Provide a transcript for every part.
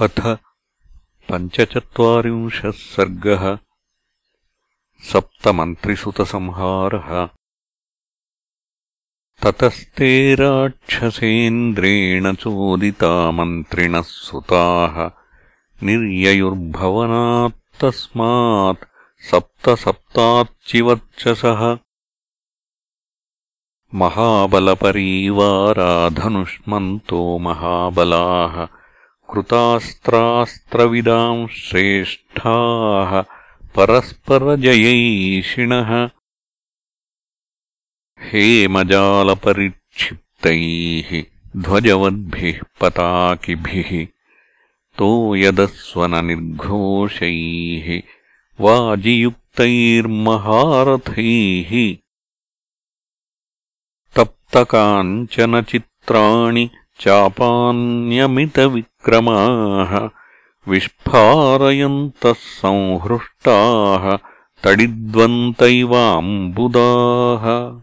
अथ पञ्चचत्वारिंशः सर्गः सप्तमन्त्रिसुतसंहारः। ततस्ते राक्षसेन्द्रेण चोदिता मन्त्रिणः सुताः। निर्ययुर्भवनात्तस्मात् सप्तसप्ताच्चिवर्चसः महाबलपरीवाराधनुष्मन्तो महाबलाः कृतास्त्रास्त्रविदाम् श्रेष्ठाः परस्परजयैषिणः। हेमजालपरिक्षिप्तैः ध्वजवद्भिः पताकिभिः तोयदस्वननिर्घोषैः वाजियुक्तैर्महारथैः। तप्तकाञ्चनचित्राणि चापान्यमितविक्रमाः विस्फारयन्तः संहृष्टाः तडिद्वन्तैवाम्बुदाः।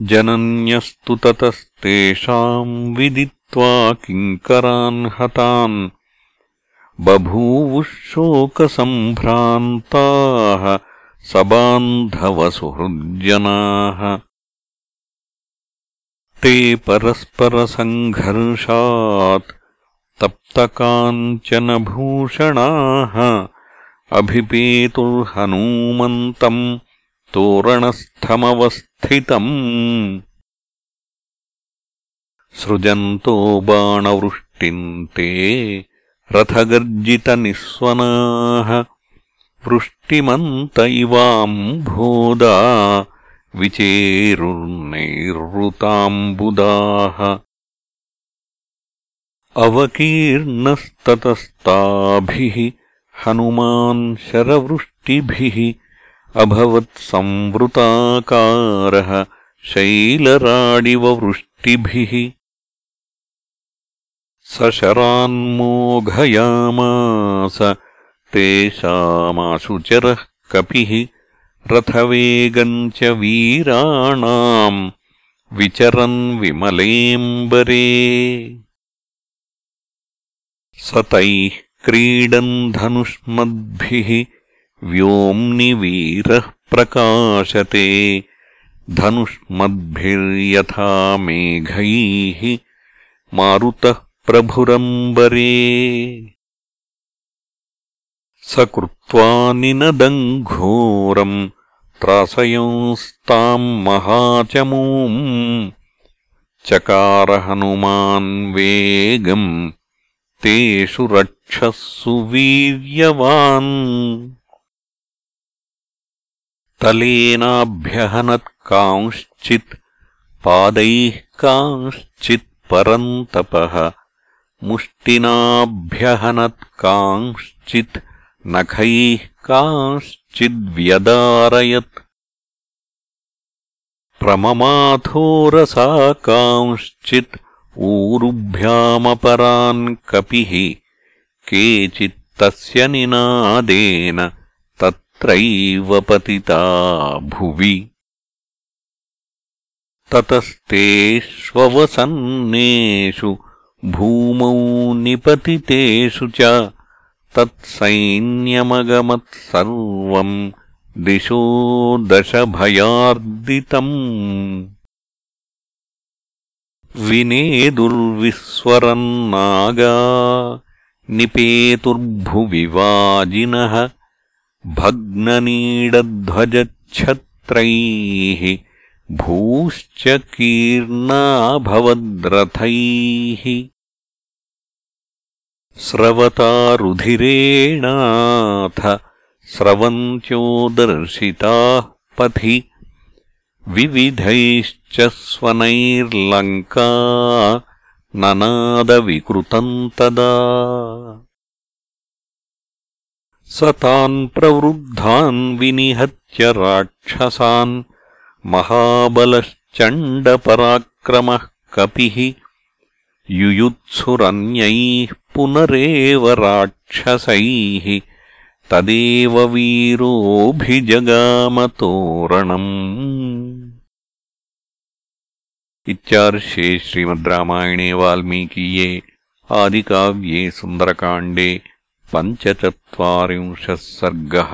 जनन्यस्तु ततस्तेषाम् विदित्वा किङ्करान् हतान् बभूवुः शोकसम्भ्रान्ताः सबान्धवसुहृज्जनाः ते परस्परसङ्घर्षात् तप्तकाञ्चनभूषणाः अभिपेतुर्हनूमन्तम् तोरणस्थमवस्थितम्। सृजन्तो बाणवृष्टिम् ते रथगर्जितनिःस्वनाः। वृष्टिमन्त इवाम्भोदा विचेरुर्नैरृताम्बुदाः अवकीर्णस्ततस्ताभिः हनुमान् शरवृष्टिभिः अभवत्संवृताकारः शैलराडिववृष्टिभिः। स शरान्मोघयामास तेषामाशुचरः कपिः रथवेगम् च वीराणाम् विचरन् विमलेऽम्बरे। स तैः क्रीडन् धनुष्मद्भिः व्योम्नि वीरः प्रकाशते। धनुष्मद्भिर्यथा मेघैः मारुतः प्रभुरम्बरे। स कृत्वा निनदम् घोरम् त्रासयंस्ताम् महाचमूम् चकारहनुमान् वेगम् तेषु रक्षःसु वीर्यवान्। तलेनाभ्यहनत्कांश्चित् पादैः कांश्चित् परन्तपः मुष्टिनाभ्यहनत्कांश्चित् नखैः कांश्चिद्व्यदारयत्। प्रममाथोरसा कांश्चित् ऊरुभ्यामपरान् कपिः केचित्तस्य निनादेन तत्रैव पतिता भुवि। ततस्तेष्ववसन्नेषु भूमौ निपतितेषु च तत्सैन्यमगमत्सर्वम् दिशो दशभयार्दितम्। विनेदुर्विस्वरन्नागा निपेतुर्भुविवाजिनः भग्ननीडध्वजच्छत्रैः भूश्च कीर्णाभवद्रथैः स्रवतारुधिरेणाथ स्रवन्त्यो दर्शिताः पथि विविधैश्च स्वनैर्लङ्का ननादविकृतम् तदा। स तान् प्रवृद्धान् विनिहत्य राक्षसान् महाबलश्चण्डपराक्रमः कपिः युयुत्सुरन्यैः पुनरेव राक्षसैः तदेव वीरोऽभिजगामतोरणम् इत्यार्षे श्रीमद् रामायणे वाल्मीकीये आदिकाव्ये सुन्दरकाण्डे पञ्चचत्वारिंशः सर्गः